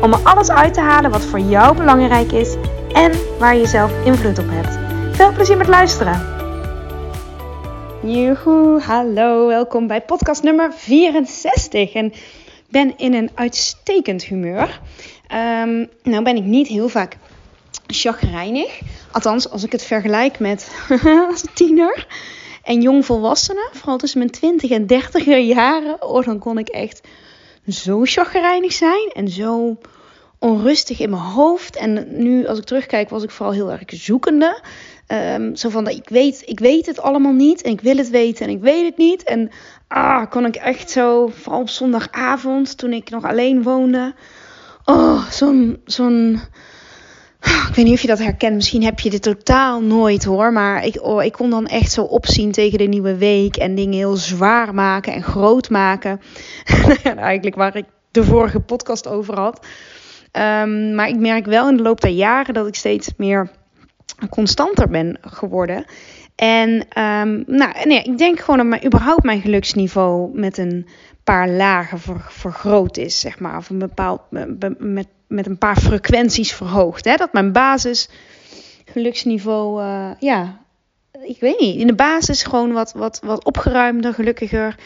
om er alles uit te halen wat voor jou belangrijk is en waar je zelf invloed op hebt. Veel plezier met luisteren! Joehoe, hallo, welkom bij podcast nummer 64. En ben in een uitstekend humeur. Um, nou ben ik niet heel vaak chagrijnig. Althans, als ik het vergelijk met als tiener en jongvolwassenen. Vooral tussen mijn 20 en 30 jaren. Oh, dan kon ik echt zo chagrijnig zijn. En zo onrustig in mijn hoofd. En nu, als ik terugkijk, was ik vooral heel erg zoekende. Um, zo van, ik weet, ik weet het allemaal niet. En ik wil het weten en ik weet het niet. En ah, kon ik echt zo, vooral op zondagavond, toen ik nog alleen woonde. Oh, zo'n, zo'n... Ik weet niet of je dat herkent. Misschien heb je dit totaal nooit hoor. Maar ik, oh, ik kon dan echt zo opzien tegen de nieuwe week. En dingen heel zwaar maken en groot maken. Eigenlijk waar ik de vorige podcast over had. Um, maar ik merk wel in de loop der jaren dat ik steeds meer constanter ben geworden. En um, nou, nee, ik denk gewoon dat mijn, überhaupt mijn geluksniveau met een paar lagen ver, vergroot is, zeg maar. Of een bepaald, met, met een paar frequenties verhoogd. Hè? Dat mijn basis geluksniveau, uh, ja, ik weet niet, in de basis gewoon wat, wat, wat opgeruimder, gelukkiger.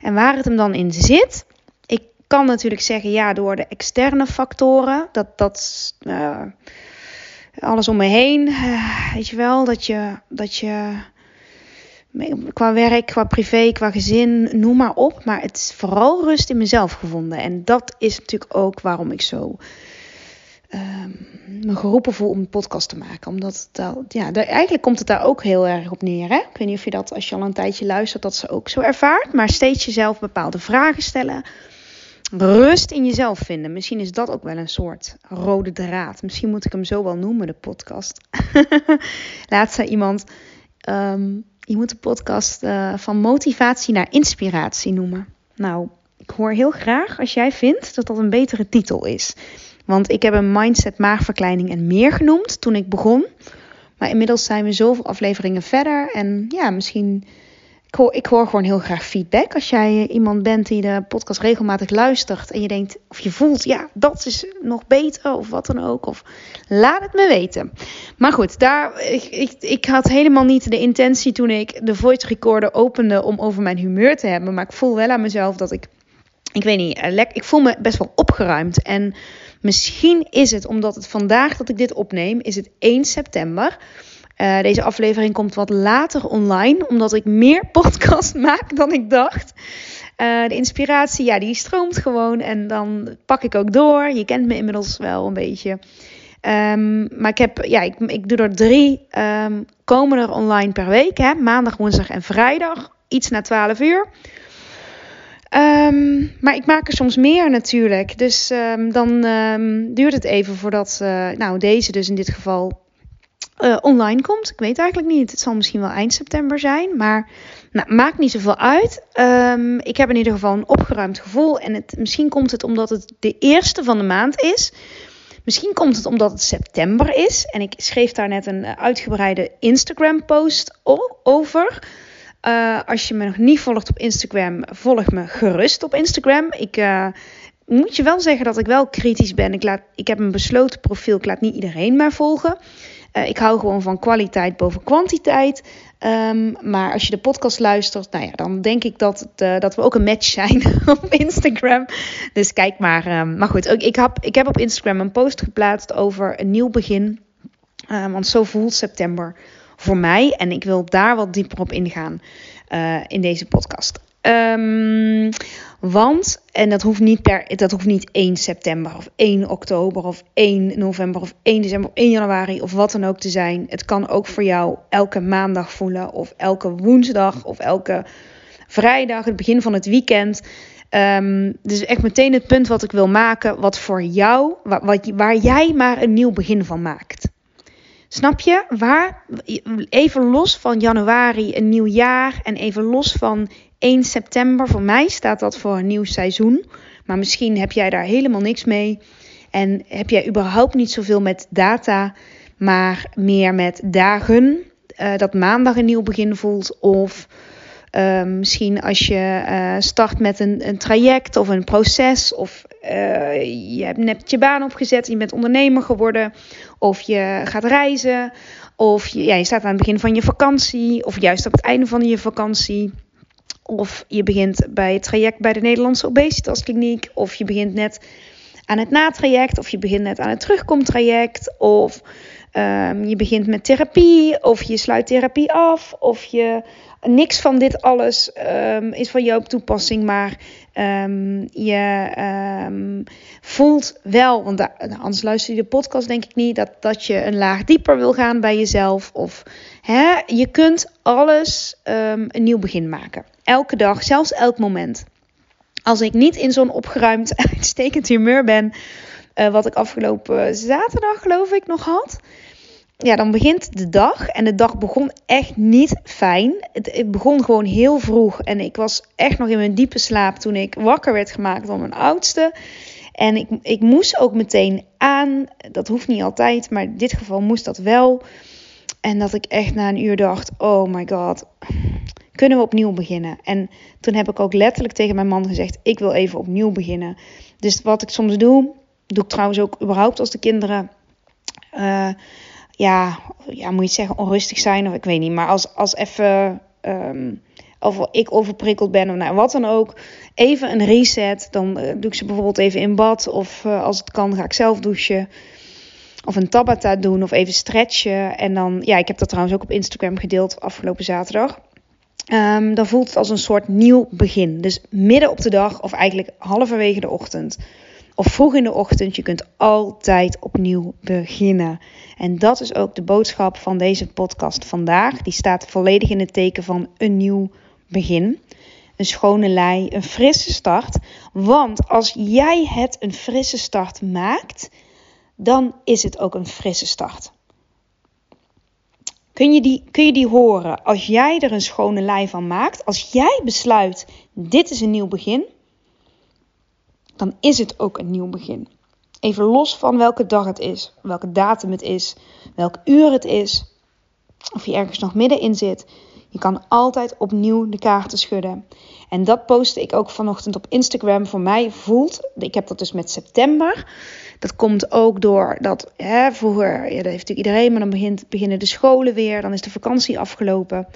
En waar het hem dan in zit, ik kan natuurlijk zeggen, ja, door de externe factoren, dat, dat uh, alles om me heen, uh, weet je wel, dat je, dat je qua werk, qua privé, qua gezin, noem maar op. Maar het is vooral rust in mezelf gevonden. En dat is natuurlijk ook waarom ik zo um, me geroepen voel om een podcast te maken. Omdat dat, ja, daar, eigenlijk komt het daar ook heel erg op neer. Hè? Ik weet niet of je dat als je al een tijdje luistert, dat ze ook zo ervaart. Maar steeds jezelf bepaalde vragen stellen. Rust in jezelf vinden. Misschien is dat ook wel een soort rode draad. Misschien moet ik hem zo wel noemen, de podcast. Laatst zei iemand. Um, je moet de podcast uh, van motivatie naar inspiratie noemen. Nou, ik hoor heel graag als jij vindt dat dat een betere titel is. Want ik heb een mindset maagverkleining en meer genoemd toen ik begon. Maar inmiddels zijn we zoveel afleveringen verder. En ja, misschien ik hoor, ik hoor gewoon heel graag feedback. Als jij iemand bent die de podcast regelmatig luistert en je denkt of je voelt, ja, dat is nog beter of wat dan ook. Of laat het me weten. Maar goed, daar, ik, ik, ik had helemaal niet de intentie toen ik de voice recorder opende om over mijn humeur te hebben. Maar ik voel wel aan mezelf dat ik, ik weet niet, eh, ik voel me best wel opgeruimd. En misschien is het omdat het vandaag dat ik dit opneem, is het 1 september. Uh, deze aflevering komt wat later online, omdat ik meer podcast maak dan ik dacht. Uh, de inspiratie, ja, die stroomt gewoon en dan pak ik ook door. Je kent me inmiddels wel een beetje. Um, maar ik heb, ja, ik, ik doe er drie um, komen er online per week. Hè? Maandag, woensdag en vrijdag. Iets na 12 uur. Um, maar ik maak er soms meer natuurlijk. Dus dan duurt het even voordat, uh, nou deze dus in dit geval uh, online komt. Ik weet eigenlijk niet. Het zal misschien wel eind september zijn. Maar nou, maakt niet zoveel uit. Um, ik heb in ieder geval een opgeruimd gevoel. En het, misschien komt het omdat het de eerste van de maand is. Misschien komt het omdat het september is. En ik schreef daar net een uitgebreide Instagram-post over. Uh, als je me nog niet volgt op Instagram, volg me gerust op Instagram. Ik moet je wel zeggen dat ik wel kritisch ben. Ik, laat, ik heb een besloten profiel. Ik laat niet iedereen maar volgen. Uh, ik hou gewoon van kwaliteit boven kwantiteit. Um, maar als je de podcast luistert, nou ja, dan denk ik dat, uh, dat we ook een match zijn op Instagram. Dus kijk maar. Um, maar goed, ik, heb, ik heb op Instagram een post geplaatst over een nieuw begin. Uh, want zo voelt september voor mij. En ik wil daar wat dieper op ingaan in deze podcast. Um, want, en dat hoeft, niet per, dat hoeft niet 1 september of 1 oktober of 1 november of 1 december of 1 januari of wat dan ook te zijn. Het kan ook voor jou elke maandag voelen of elke woensdag of elke vrijdag, het begin van het weekend. Um, dus echt meteen het punt wat ik wil maken, wat voor jou, wat, waar jij maar een nieuw begin van maakt. Snap je? Waar, even los van januari, een nieuw jaar en even los van 1 september. Voor mij staat dat voor een nieuw seizoen. Maar misschien heb jij daar helemaal niks mee. En heb jij überhaupt niet zoveel met data, maar meer met dagen. Uh, dat maandag een nieuw begin voelt. Of uh, misschien als je uh, start met een, een, traject of een proces. Of je hebt net je baan opgezet je bent ondernemer geworden. Of je gaat reizen. Of je, ja, je staat aan het begin van je vakantie. Of juist op het einde van je vakantie. Of je begint bij het traject bij de Nederlandse obesitaskliniek. Of je begint net aan het natraject. Of je begint net aan het terugkomtraject. Of um, je begint met therapie. Of je sluit therapie af. Of je niks van dit alles um, is van jou op toepassing. Maar um, je voelt wel, want anders luister je de podcast denk ik niet, dat, dat je een laag dieper wil gaan bij jezelf. Of hè, je kunt alles een nieuw begin maken. Elke dag, zelfs elk moment. Als ik niet in zo'n opgeruimd, uitstekend humeur ben, uh, wat ik afgelopen zaterdag geloof ik nog had. Ja, dan begint de dag. En de dag begon echt niet fijn. Het, het, begon gewoon heel vroeg. En ik was echt nog in mijn diepe slaap toen ik wakker werd gemaakt door mijn oudste. En ik, ik moest ook meteen aan. Dat hoeft niet altijd, maar in dit geval moest dat wel. En dat ik echt na een uur dacht: oh my god kunnen we opnieuw beginnen? En toen heb ik ook letterlijk tegen mijn man gezegd: ik wil even opnieuw beginnen. Dus wat ik soms doe, doe ik trouwens ook überhaupt als de kinderen. Uh, ja, ja, moet je zeggen, onrustig zijn of ik weet niet. Maar als, als even. Um, of ik overprikkeld ben of nou, wat dan ook. Even een reset. Dan uh, doe ik ze bijvoorbeeld even in bad. Of uh, als het kan, ga ik zelf douchen. Of een tabata doen. Of even stretchen. En dan, ja, ik heb dat trouwens ook op Instagram gedeeld afgelopen zaterdag. Um, dan voelt het als een soort nieuw begin. Dus midden op de dag of eigenlijk halverwege de ochtend of vroeg in de ochtend, je kunt altijd opnieuw beginnen. En dat is ook de boodschap van deze podcast vandaag. Die staat volledig in het teken van een nieuw begin. Een schone lei, een frisse start. Want als jij het een frisse start maakt, dan is het ook een frisse start. Kun je, die, kun je die horen? Als jij er een schone lei van maakt, als jij besluit: dit is een nieuw begin, dan is het ook een nieuw begin. Even los van welke dag het is, welke datum het is, welk uur het is, of je ergens nog middenin zit. Je kan altijd opnieuw de kaarten schudden. En dat postte ik ook vanochtend op Instagram. Voor mij voelt, ik heb dat dus met september. Dat komt ook door dat hè, vroeger, ja, dat heeft natuurlijk iedereen, maar dan begint, beginnen de scholen weer, dan is de vakantie afgelopen.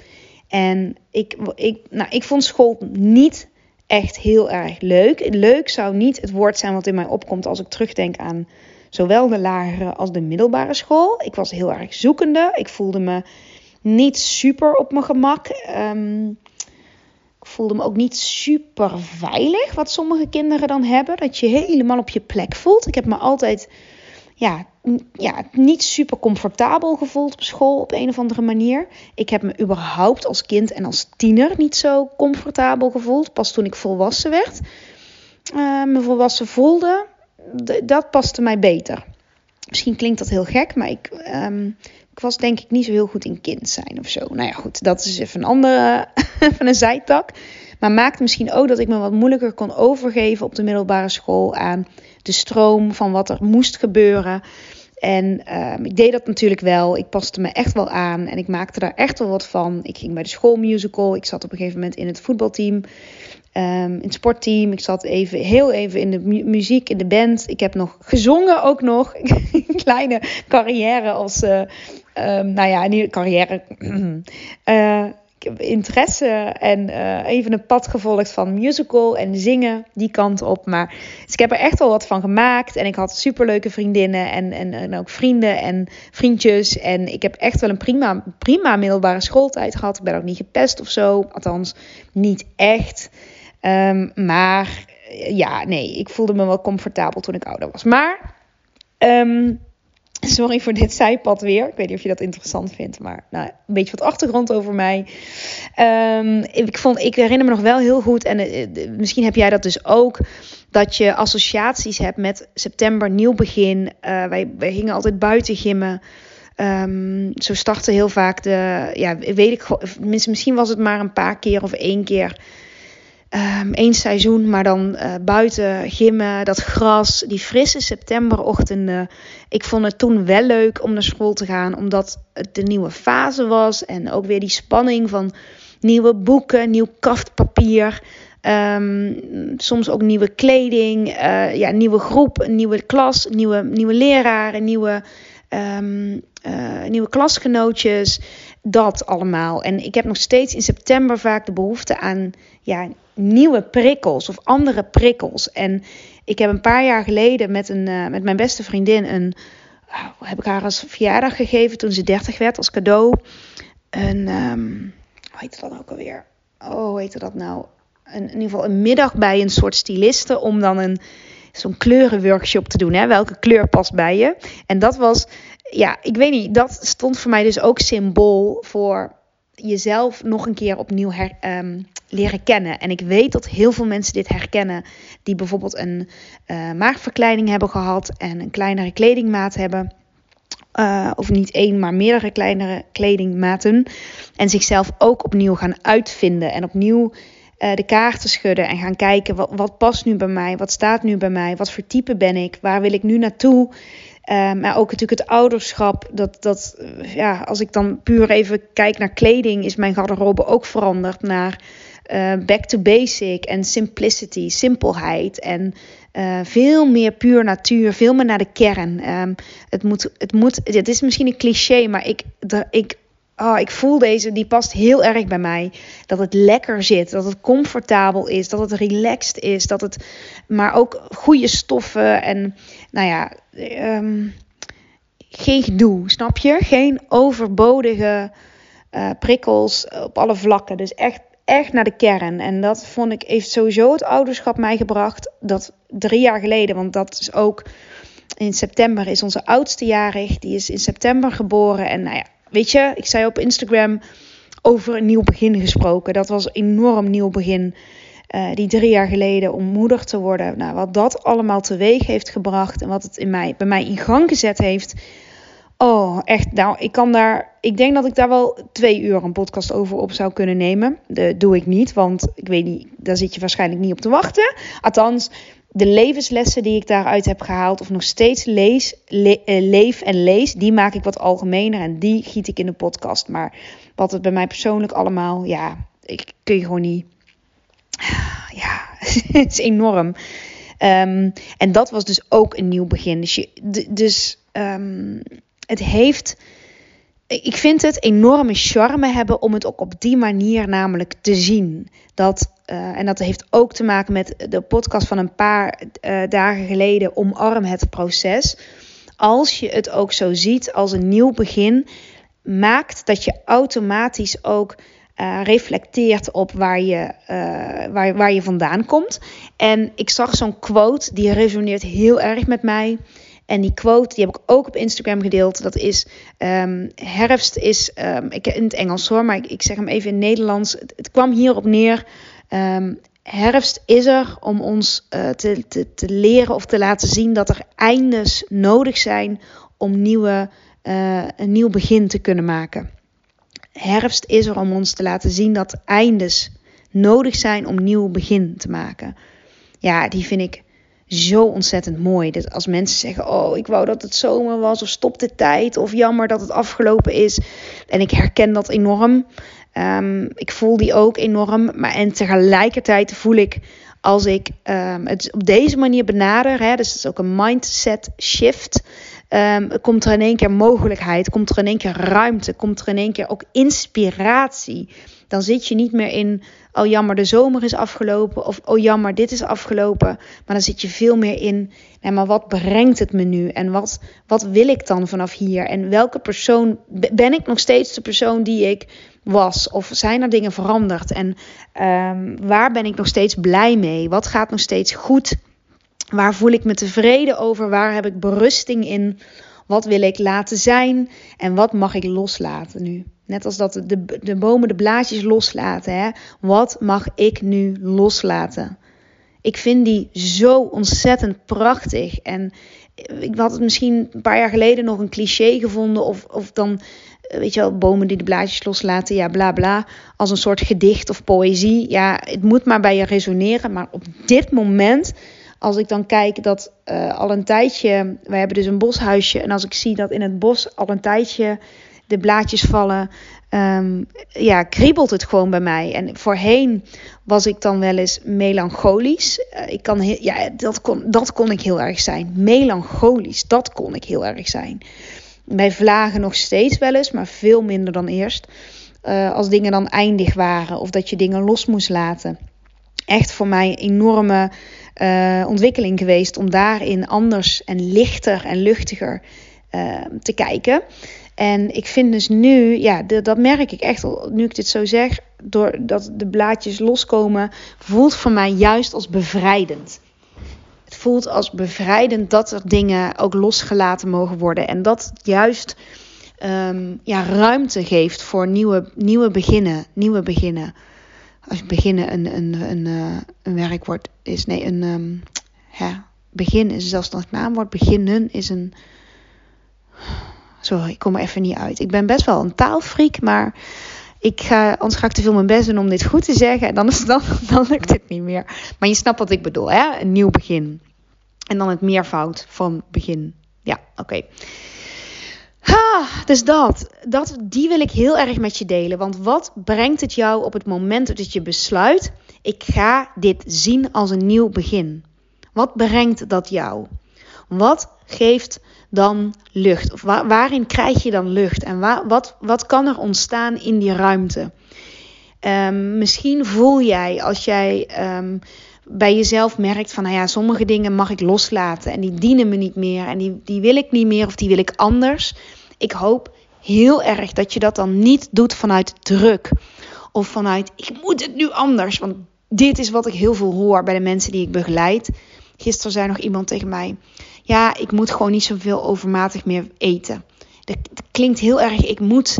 En ik, ik, nou, ik vond school niet echt heel erg leuk. Leuk zou niet het woord zijn wat in mij opkomt als ik terugdenk aan zowel de lagere als de middelbare school. Ik was heel erg zoekende. Ik voelde me niet super op mijn gemak. Um, ik voelde me ook niet super veilig, wat sommige kinderen dan hebben. Dat je helemaal op je plek voelt. Ik heb me altijd ja, ja, niet super comfortabel gevoeld op school op een of andere manier. Ik heb me überhaupt als kind en als tiener niet zo comfortabel gevoeld. Pas toen ik volwassen werd, uh, me volwassen voelde, dat paste mij beter. Misschien klinkt dat heel gek, maar ik, um, ik was denk ik niet zo heel goed in kind zijn of zo. Nou ja, goed, dat is even een andere, even een zijtak. Maar maakt misschien ook dat ik me wat moeilijker kon overgeven op de middelbare school aan de stroom van wat er moest gebeuren. En uh, ik deed dat natuurlijk wel. Ik paste me echt wel aan en ik maakte daar echt wel wat van. Ik ging bij de schoolmusical. Ik zat op een gegeven moment in het voetbalteam. Um, in het sportteam. Ik zat even, heel even in de mu muziek, in de band. Ik heb nog gezongen ook nog. Een kleine carrière als, uh, um, nou ja, niet carrière. uh, interesse en uh, even een pad gevolgd van musical en zingen, die kant op. Maar dus ik heb er echt wel wat van gemaakt. En ik had superleuke vriendinnen en, en, ook vrienden en vriendjes. En ik heb echt wel een prima, prima middelbare schooltijd gehad. Ik ben ook niet gepest of zo. Althans, niet echt. Um, maar ja, nee, ik voelde me wel comfortabel toen ik ouder was. Maar um, sorry voor dit zijpad weer. Ik weet niet of je dat interessant vindt, maar nou, een beetje wat achtergrond over mij. Um, ik, vond, ik herinner me nog wel heel goed, en uh, misschien heb jij dat dus ook, dat je associaties hebt met september, nieuw begin. Uh, wij, gingen altijd buiten gimmen. Um, zo startte heel vaak de, ja, weet ik, misschien was het maar een paar keer of één keer um, één seizoen, maar dan uh, buiten gimmen, dat gras, die frisse septemberochtenden. Ik vond het toen wel leuk om naar school te gaan, omdat het de nieuwe fase was. En ook weer die spanning van nieuwe boeken, nieuw kaftpapier. Um, soms ook nieuwe kleding, uh, ja, nieuwe groep, nieuwe klas, nieuwe, nieuwe leraren, nieuwe, um, uh, nieuwe klasgenootjes. Dat allemaal. En ik heb nog steeds in september vaak de behoefte aan ja, nieuwe prikkels of andere prikkels. En ik heb een paar jaar geleden met, een, uh, met mijn beste vriendin een. Uh, heb ik haar als verjaardag gegeven toen ze 30 werd als cadeau. Een. Um, hoe heet dat dan ook alweer? Oh, hoe heette dat nou? Een, in ieder geval een middag bij een soort styliste om dan een zo'n kleurenworkshop te doen. Hè? Welke kleur past bij je? En dat was, ja, ik weet niet, dat stond voor mij dus ook symbool voor jezelf nog een keer opnieuw um, leren kennen. En ik weet dat heel veel mensen dit herkennen, die bijvoorbeeld een uh, maagverkleining hebben gehad en een kleinere kledingmaat hebben. Uh, of niet één, maar meerdere kleinere kledingmaten. En zichzelf ook opnieuw gaan uitvinden en opnieuw uh, de kaarten schudden en gaan kijken wat, wat past nu bij mij, wat staat nu bij mij, wat voor type ben ik, waar wil ik nu naartoe. Uh, maar ook natuurlijk het ouderschap. Dat, dat, ja, als ik dan puur even kijk naar kleding, is mijn garderobe ook veranderd naar uh, back to basic en simplicity, simpelheid. En veel meer puur natuur, veel meer naar de kern. Um, het moet, het moet, het is misschien een cliché, maar ik, ik Oh, ik voel deze, die past heel erg bij mij. Dat het lekker zit, dat het comfortabel is, dat het relaxed is, dat het maar ook goede stoffen en nou ja, um, geen gedoe, snap je? Geen overbodige uh, prikkels op alle vlakken. Dus echt, echt naar de kern. En dat vond ik, heeft sowieso het ouderschap mij gebracht. Dat drie jaar geleden, want dat is ook in september is onze oudste jarig. Die is in september geboren. En nou ja, weet je, ik zei op Instagram over een nieuw begin gesproken. Dat was een enorm nieuw begin. Uh, die drie jaar geleden om moeder te worden. Nou, wat dat allemaal teweeg heeft gebracht en wat het in mij, bij mij in gang gezet heeft. Oh, echt. Nou, ik kan daar. Ik denk dat ik daar wel twee uur een podcast over op zou kunnen nemen. Dat doe ik niet, want ik weet niet. Daar zit je waarschijnlijk niet op te wachten. Althans, de levenslessen die ik daaruit heb gehaald, of nog steeds lees, le uh, leef en lees, die maak ik wat algemener en die giet ik in de podcast. Maar wat het bij mij persoonlijk allemaal, ja, ik kun je gewoon niet. Ja, het is enorm. Um, en dat was dus ook een nieuw begin. Dus, je, dus um, het heeft. Ik vind het enorme charme hebben om het ook op die manier namelijk te zien. Dat uh, en dat heeft ook te maken met de podcast van een paar uh, dagen geleden, Omarm het proces. Als je het ook zo ziet als een nieuw begin, maakt dat je automatisch ook uh, reflecteert op waar je, waar, waar je vandaan komt. En ik zag zo'n quote, die resoneert heel erg met mij. En die quote die heb ik ook op Instagram gedeeld. Dat is: um, Herfst is, um, ik, in het Engels hoor, maar ik, zeg hem even in het Nederlands. Het, kwam hierop neer. Um, herfst is er om ons uh, te, te, te, leren of te laten zien dat er eindes nodig zijn om nieuwe, uh, een nieuw begin te kunnen maken. Herfst is er om ons te laten zien dat eindes nodig zijn om nieuw begin te maken. Ja, die vind ik zo ontzettend mooi. Dat als mensen zeggen: Oh, ik wou dat het zomer was, of stop de tijd, of jammer dat het afgelopen is. En ik herken dat enorm. Um, ik voel die ook enorm. Maar en tegelijkertijd voel ik als ik um, het op deze manier benader, hè, dus het is ook een mindset shift. Um, komt er in één keer mogelijkheid, komt er in één keer ruimte, komt er in één keer ook inspiratie. Dan zit je niet meer in, oh jammer, de zomer is afgelopen. Of oh jammer, dit is afgelopen. Maar dan zit je veel meer in, nee, maar wat brengt het me nu? En wat, wat wil ik dan vanaf hier? En welke persoon, ben ik nog steeds de persoon die ik was? Of zijn er dingen veranderd? En um, waar ben ik nog steeds blij mee? Wat gaat nog steeds goed? Waar voel ik me tevreden over? Waar heb ik berusting in? Wat wil ik laten zijn en wat mag ik loslaten nu? Net als dat de, de bomen de blaadjes loslaten. Hè? Wat mag ik nu loslaten? Ik vind die zo ontzettend prachtig. En ik had het misschien een paar jaar geleden nog een cliché gevonden. Of, of dan, weet je wel, bomen die de blaadjes loslaten. Ja, bla bla. Als een soort gedicht of poëzie. Ja, het moet maar bij je resoneren. Maar op dit moment als ik dan kijk dat uh, al een tijdje, wij hebben dus een boshuisje, en als ik zie dat in het bos al een tijdje de blaadjes vallen, um, ja, kriebelt het gewoon bij mij. En voorheen was ik dan wel eens melancholisch. Uh, ik kan ja, dat, kon, dat kon ik heel erg zijn. Melancholisch, dat kon ik heel erg zijn. Bij vlagen nog steeds wel eens, maar veel minder dan eerst. Uh, als dingen dan eindig waren of dat je dingen los moest laten. Echt voor mij een enorme uh, ontwikkeling geweest om daarin anders en lichter en luchtiger te kijken. En ik vind dus nu, ja, dat merk ik echt al, nu ik dit zo zeg, doordat de blaadjes loskomen, voelt voor mij juist als bevrijdend. Het voelt als bevrijdend dat er dingen ook losgelaten mogen worden. En dat juist um, ja, ruimte geeft voor nieuwe, nieuwe beginnen. Nieuwe beginnen. Als beginnen een, een, een, uh, een werkwoord is, nee, een um, hè, begin is zelfs nog het naamwoord. Beginnen is een Sorry, ik kom er even niet uit. Ik ben best wel een taalfreak, maar ik ga, anders ga ik te veel mijn best doen om dit goed te zeggen. En dan, is, dan, dan lukt het niet meer. Maar je snapt wat ik bedoel, hè? Een nieuw begin. En dan het meervoud van begin. Ja, oké. Okay. dus dat, dat, die wil ik heel erg met je delen. Want wat brengt het jou op het moment dat je besluit: ik ga dit zien als een nieuw begin? Wat brengt dat jou? Wat geeft dan lucht? Of waarin krijg je dan lucht? En wat, wat kan er ontstaan in die ruimte? Um, misschien voel jij als jij um, bij jezelf merkt van, nou ja, sommige dingen mag ik loslaten en die dienen me niet meer en die, die wil ik niet meer of die wil ik anders. Ik hoop heel erg dat je dat dan niet doet vanuit druk of vanuit, ik moet het nu anders, want dit is wat ik heel veel hoor bij de mensen die ik begeleid. Gisteren zei nog iemand tegen mij: Ja, ik moet gewoon niet zoveel overmatig meer eten. Dat, klinkt heel erg, ik moet,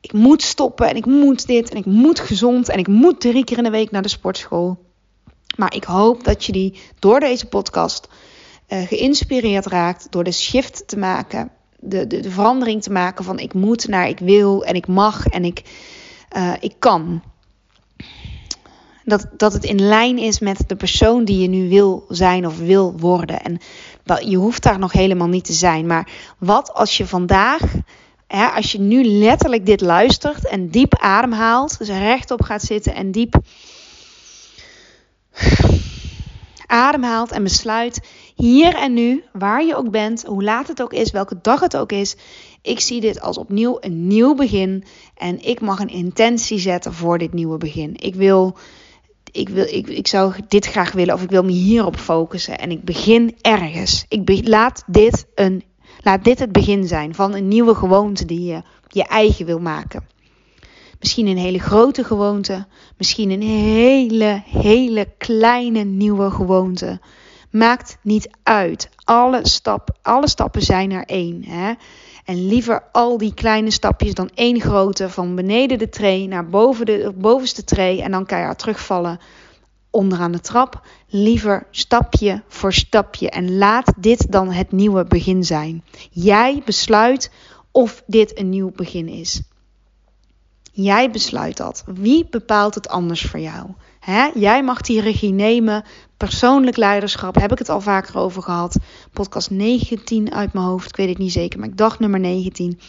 ik moet stoppen en ik moet dit en ik moet gezond en ik moet drie keer in de week naar de sportschool. Maar ik hoop dat je die door deze podcast uh, geïnspireerd raakt door de shift te maken, de, de, de, verandering te maken van ik moet naar ik wil en ik mag en ik, uh, ik kan dat, dat het in lijn is met de persoon die je nu wil zijn of wil worden. En je hoeft daar nog helemaal niet te zijn. Maar wat als je vandaag, hè, als je nu letterlijk dit luistert en diep ademhaalt, dus rechtop gaat zitten en diep ademhaalt en besluit hier en nu, waar je ook bent, hoe laat het ook is, welke dag het ook is. Ik zie dit als opnieuw een nieuw begin en ik mag een intentie zetten voor dit nieuwe begin. Ik wil ik, wil, ik, ik zou dit graag willen of ik wil me hierop focussen. En ik begin ergens. Ik laat, dit een, laat dit het begin zijn van een nieuwe gewoonte die je je eigen wil maken. Misschien een hele grote gewoonte, misschien een hele, hele kleine nieuwe gewoonte. Maakt niet uit. Alle, stap, alle stappen zijn er één. Hè? En liever al die kleine stapjes dan één grote van beneden de tray naar boven de bovenste tray en dan keihard terugvallen onderaan de trap. Liever stapje voor stapje en laat dit dan het nieuwe begin zijn. Jij besluit of dit een nieuw begin is. Jij besluit dat. Wie bepaalt het anders voor jou? Jij mag die regie nemen. Persoonlijk leiderschap, heb ik het al vaker over gehad. Podcast 19 uit mijn hoofd, ik weet het niet zeker, maar ik dacht nummer 19.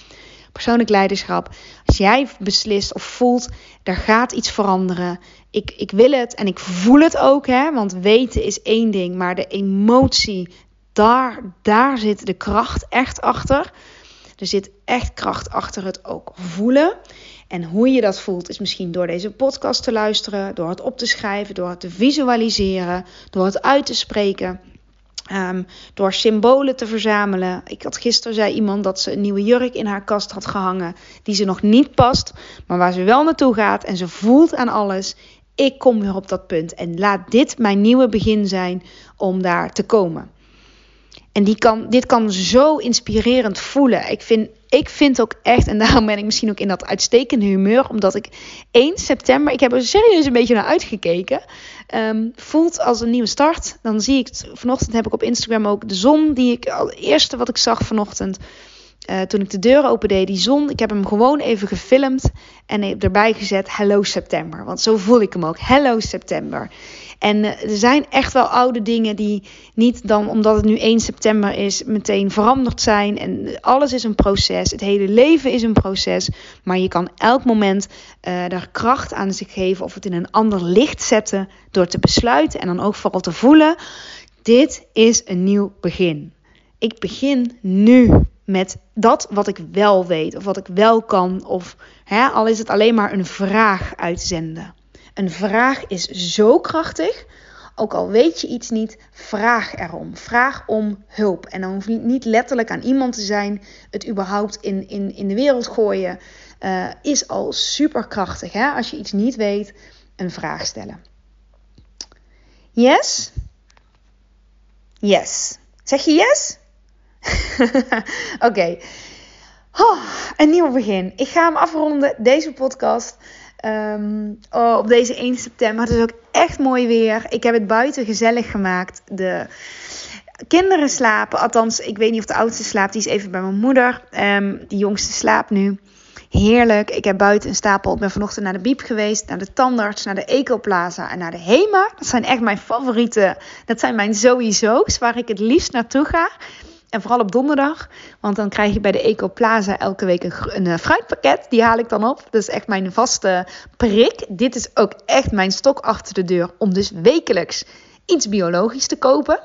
Persoonlijk leiderschap. Als jij beslist of voelt, er gaat iets veranderen. Ik, ik wil het en ik voel het ook, hè? want weten is één ding, maar de emotie, daar, daar zit de kracht echt achter. Er zit echt kracht achter het ook voelen. En hoe je dat voelt is misschien door deze podcast te luisteren, door het op te schrijven, door het te visualiseren, door het uit te spreken. Um, door symbolen te verzamelen. Ik had gisteren zei iemand dat ze een nieuwe jurk in haar kast had gehangen. Die ze nog niet past, maar waar ze wel naartoe gaat. En ze voelt aan alles. Ik kom weer op dat punt. En laat dit mijn nieuwe begin zijn om daar te komen. En die kan, dit kan zo inspirerend voelen. Ik vind, ik vind ook echt, en daarom ben ik misschien ook in dat uitstekende humeur, omdat ik 1 september, ik heb er serieus een beetje naar uitgekeken, um, voelt als een nieuwe start. Dan zie ik, het, vanochtend heb ik op Instagram ook de zon, die ik al eerste wat ik zag vanochtend. Uh, toen ik de deur opende, die zon, ik heb hem gewoon even gefilmd en erbij gezet Hello September. Want zo voel ik hem ook. Hello September. En uh, er zijn echt wel oude dingen die niet dan omdat het nu 1 september is, meteen veranderd zijn. En alles is een proces. Het hele leven is een proces. Maar je kan elk moment uh, daar kracht aan zich geven of het in een ander licht zetten door te besluiten en dan ook vooral te voelen. Dit is een nieuw begin. Ik begin nu met dat wat ik wel weet of wat ik wel kan. Of hè, al is het alleen maar een vraag uitzenden. Een vraag is zo krachtig. Ook al weet je iets niet, vraag erom. Vraag om hulp. En dan hoeft niet letterlijk aan iemand te zijn. Het überhaupt in, in, in de wereld gooien uh, is al super krachtig. Hè? Als je iets niet weet, een vraag stellen. Yes? Yes. Zeg je yes? Oké. Een nieuw begin. Ik ga hem afronden, deze podcast. Um, oh, op deze 1 september. Het is ook echt mooi weer. Ik heb het buiten gezellig gemaakt. De kinderen slapen. Althans, ik weet niet of de oudste slaapt. Die is even bij mijn moeder. Um, die jongste slaapt nu. Heerlijk. Ik heb buiten een stapel. Ik ben vanochtend naar de Biep geweest, naar de tandarts, naar de Ecoplaza en naar de Hema. Dat zijn echt mijn favoriete. Dat zijn mijn sowieso's waar ik het liefst naartoe ga. En vooral op donderdag, want dan krijg je bij de Eco Plaza elke week een, een, eh, fruitpakket. Die haal ik dan op. Dat is echt mijn vaste prik. Dit is ook echt mijn stok achter de deur om dus wekelijks iets biologisch te kopen.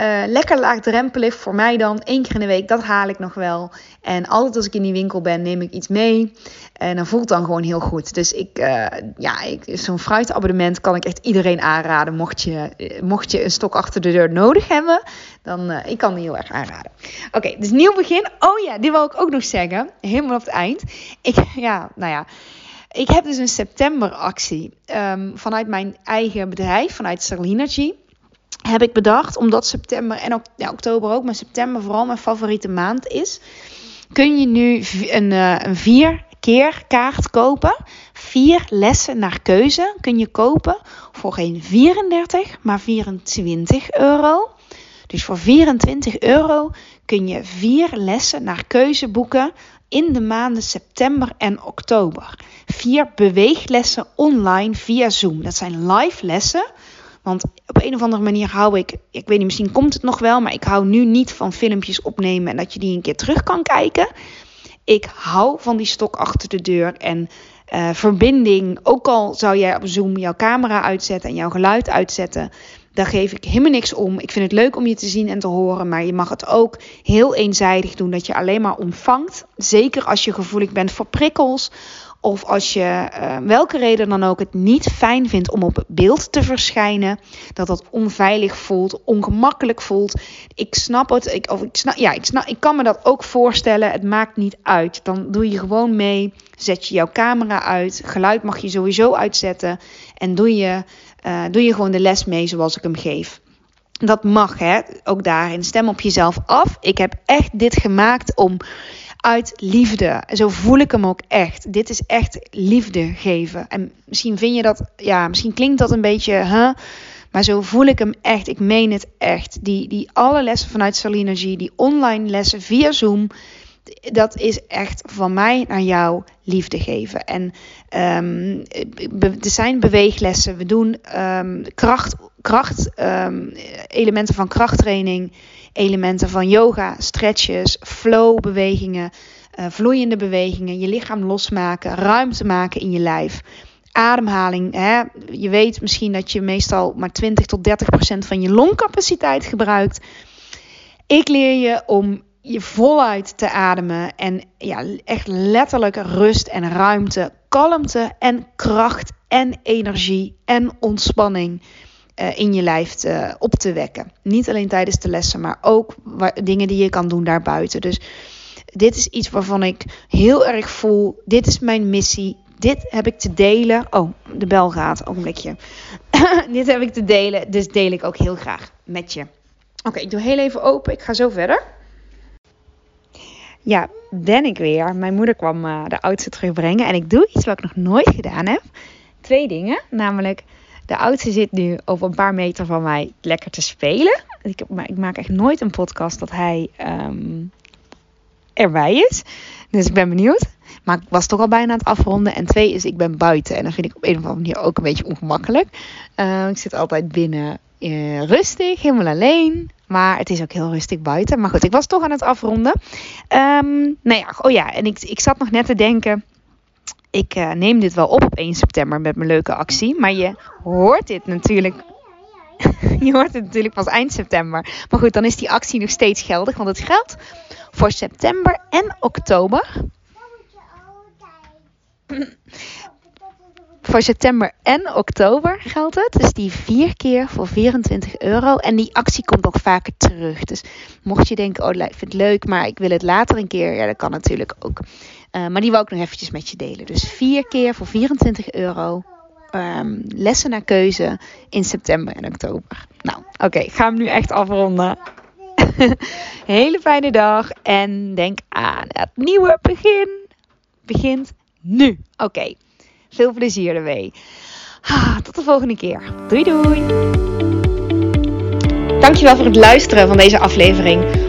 Uh, lekker laagdrempelig voor mij dan. Eén keer in de week, dat haal ik nog wel. En altijd als ik in die winkel ben, neem ik iets mee. En dan voelt dan gewoon heel goed. Dus ik, uh, ja, zo'n fruitabonnement kan ik echt iedereen aanraden. Mocht je, uh, mocht je een stok achter de deur nodig hebben, dan uh, ik kan die heel erg aanraden. Oké, dus nieuw begin. Oh ja, dit wil ik ook nog zeggen. Helemaal op het eind. Ik, ja, nou ja. Ik heb dus een septemberactie um, vanuit mijn eigen bedrijf, vanuit Sarlinergy heb ik bedacht, omdat september en ja, oktober ook, maar september vooral mijn favoriete maand is, kun je nu een, uh, een vier keer kaart kopen. Vier lessen naar keuze kun je kopen voor geen 34, maar 24 euro. Dus voor 24 euro kun je vier lessen naar keuze boeken in de maanden september en oktober. Vier beweeglessen online via Zoom. Dat zijn live lessen want op een of andere manier hou ik, ik weet niet, misschien komt het nog wel, maar ik hou nu niet van filmpjes opnemen en dat je die een keer terug kan kijken. Ik hou van die stok achter de deur en uh, verbinding. Ook al zou jij op Zoom jouw camera uitzetten en jouw geluid uitzetten, daar geef ik helemaal niks om. Ik vind het leuk om je te zien en te horen, maar je mag het ook heel eenzijdig doen, dat je alleen maar ontvangt. Zeker als je gevoelig bent voor prikkels of als je uh, welke reden dan ook het niet fijn vindt om op beeld te verschijnen, dat dat onveilig voelt, ongemakkelijk voelt. Ik snap het. Ik, of ik, snap, ja, ik, snap, ik kan me dat ook voorstellen. Het maakt niet uit. Dan doe je gewoon mee. Zet je jouw camera uit. Geluid mag je sowieso uitzetten. En doe je, uh, doe je gewoon de les mee zoals ik hem geef. Dat mag, hè? Ook daarin. Stem op jezelf af. Ik heb echt dit gemaakt om uit liefde. Zo voel ik hem ook echt. Dit is echt liefde geven. En misschien vind je dat, ja, misschien klinkt dat een beetje, huh? maar zo voel ik hem echt. Ik meen het echt. Die, die alle lessen vanuit Salinergy, die online lessen via Zoom, dat is echt van mij naar jou liefde geven. En um, er zijn beweeglessen. We doen um, kracht, kracht um, elementen van krachttraining elementen van yoga, stretches, flow bewegingen, uh, vloeiende bewegingen, je lichaam losmaken, ruimte maken in je lijf. Ademhaling. Hè? Je weet misschien dat je meestal maar 20 tot 30 procent van je longcapaciteit gebruikt. Ik leer je om je voluit te ademen en ja, echt letterlijk rust en ruimte, kalmte en kracht en energie en ontspanning uh, in je lijf op te wekken. Niet alleen tijdens de lessen, maar ook dingen die je kan doen daarbuiten. Dus dit is iets waarvan ik heel erg voel. Dit is mijn missie. Dit heb ik te delen. Oh, de bel gaat. Ogenblikje. dit heb ik te delen. Dus deel ik ook heel graag met je. Oké, ik doe heel even open. Ik ga zo verder. Ja, ben ik weer. Mijn moeder kwam uh, de oudste terugbrengen. En ik doe iets wat ik nog nooit gedaan heb. Twee dingen. Namelijk, de oudste zit nu op een paar meter van mij lekker te spelen. Ik, ik maak echt nooit een podcast dat hij um, erbij is. Dus ik ben benieuwd. Maar ik was toch al bijna aan het afronden. En twee is, ik ben buiten. En dat vind ik op een of andere manier ook een beetje ongemakkelijk. Uh, ik zit altijd binnen uh, rustig, helemaal alleen. Maar het is ook heel rustig buiten. Maar goed, ik was toch aan het afronden. Um, nou ja, oh ja, en ik, ik zat nog net te denken. Ik uh, neem dit wel op op 1 september met mijn leuke actie. Maar je hoort dit natuurlijk. je hoort het natuurlijk pas eind september. Maar goed, dan is die actie nog steeds geldig. Want het geldt voor september en oktober. Voor september en oktober geldt het. Dus die vier keer voor 24 euro. En die actie komt ook vaker terug. Dus mocht je denken, oh ik vind het leuk, maar ik wil het later een keer. Ja, dat kan natuurlijk ook. Uh, maar die wil ik nog eventjes met je delen. Dus vier keer voor 24 euro. Um, lessen naar keuze in september en oktober. Nou, oké, okay, ga hem nu echt afronden. Hele fijne dag en denk aan het nieuwe begin. Begint nu. Oké, veel plezier ermee. Ah, tot de volgende keer. Doei doei. Dankjewel voor het luisteren van deze aflevering.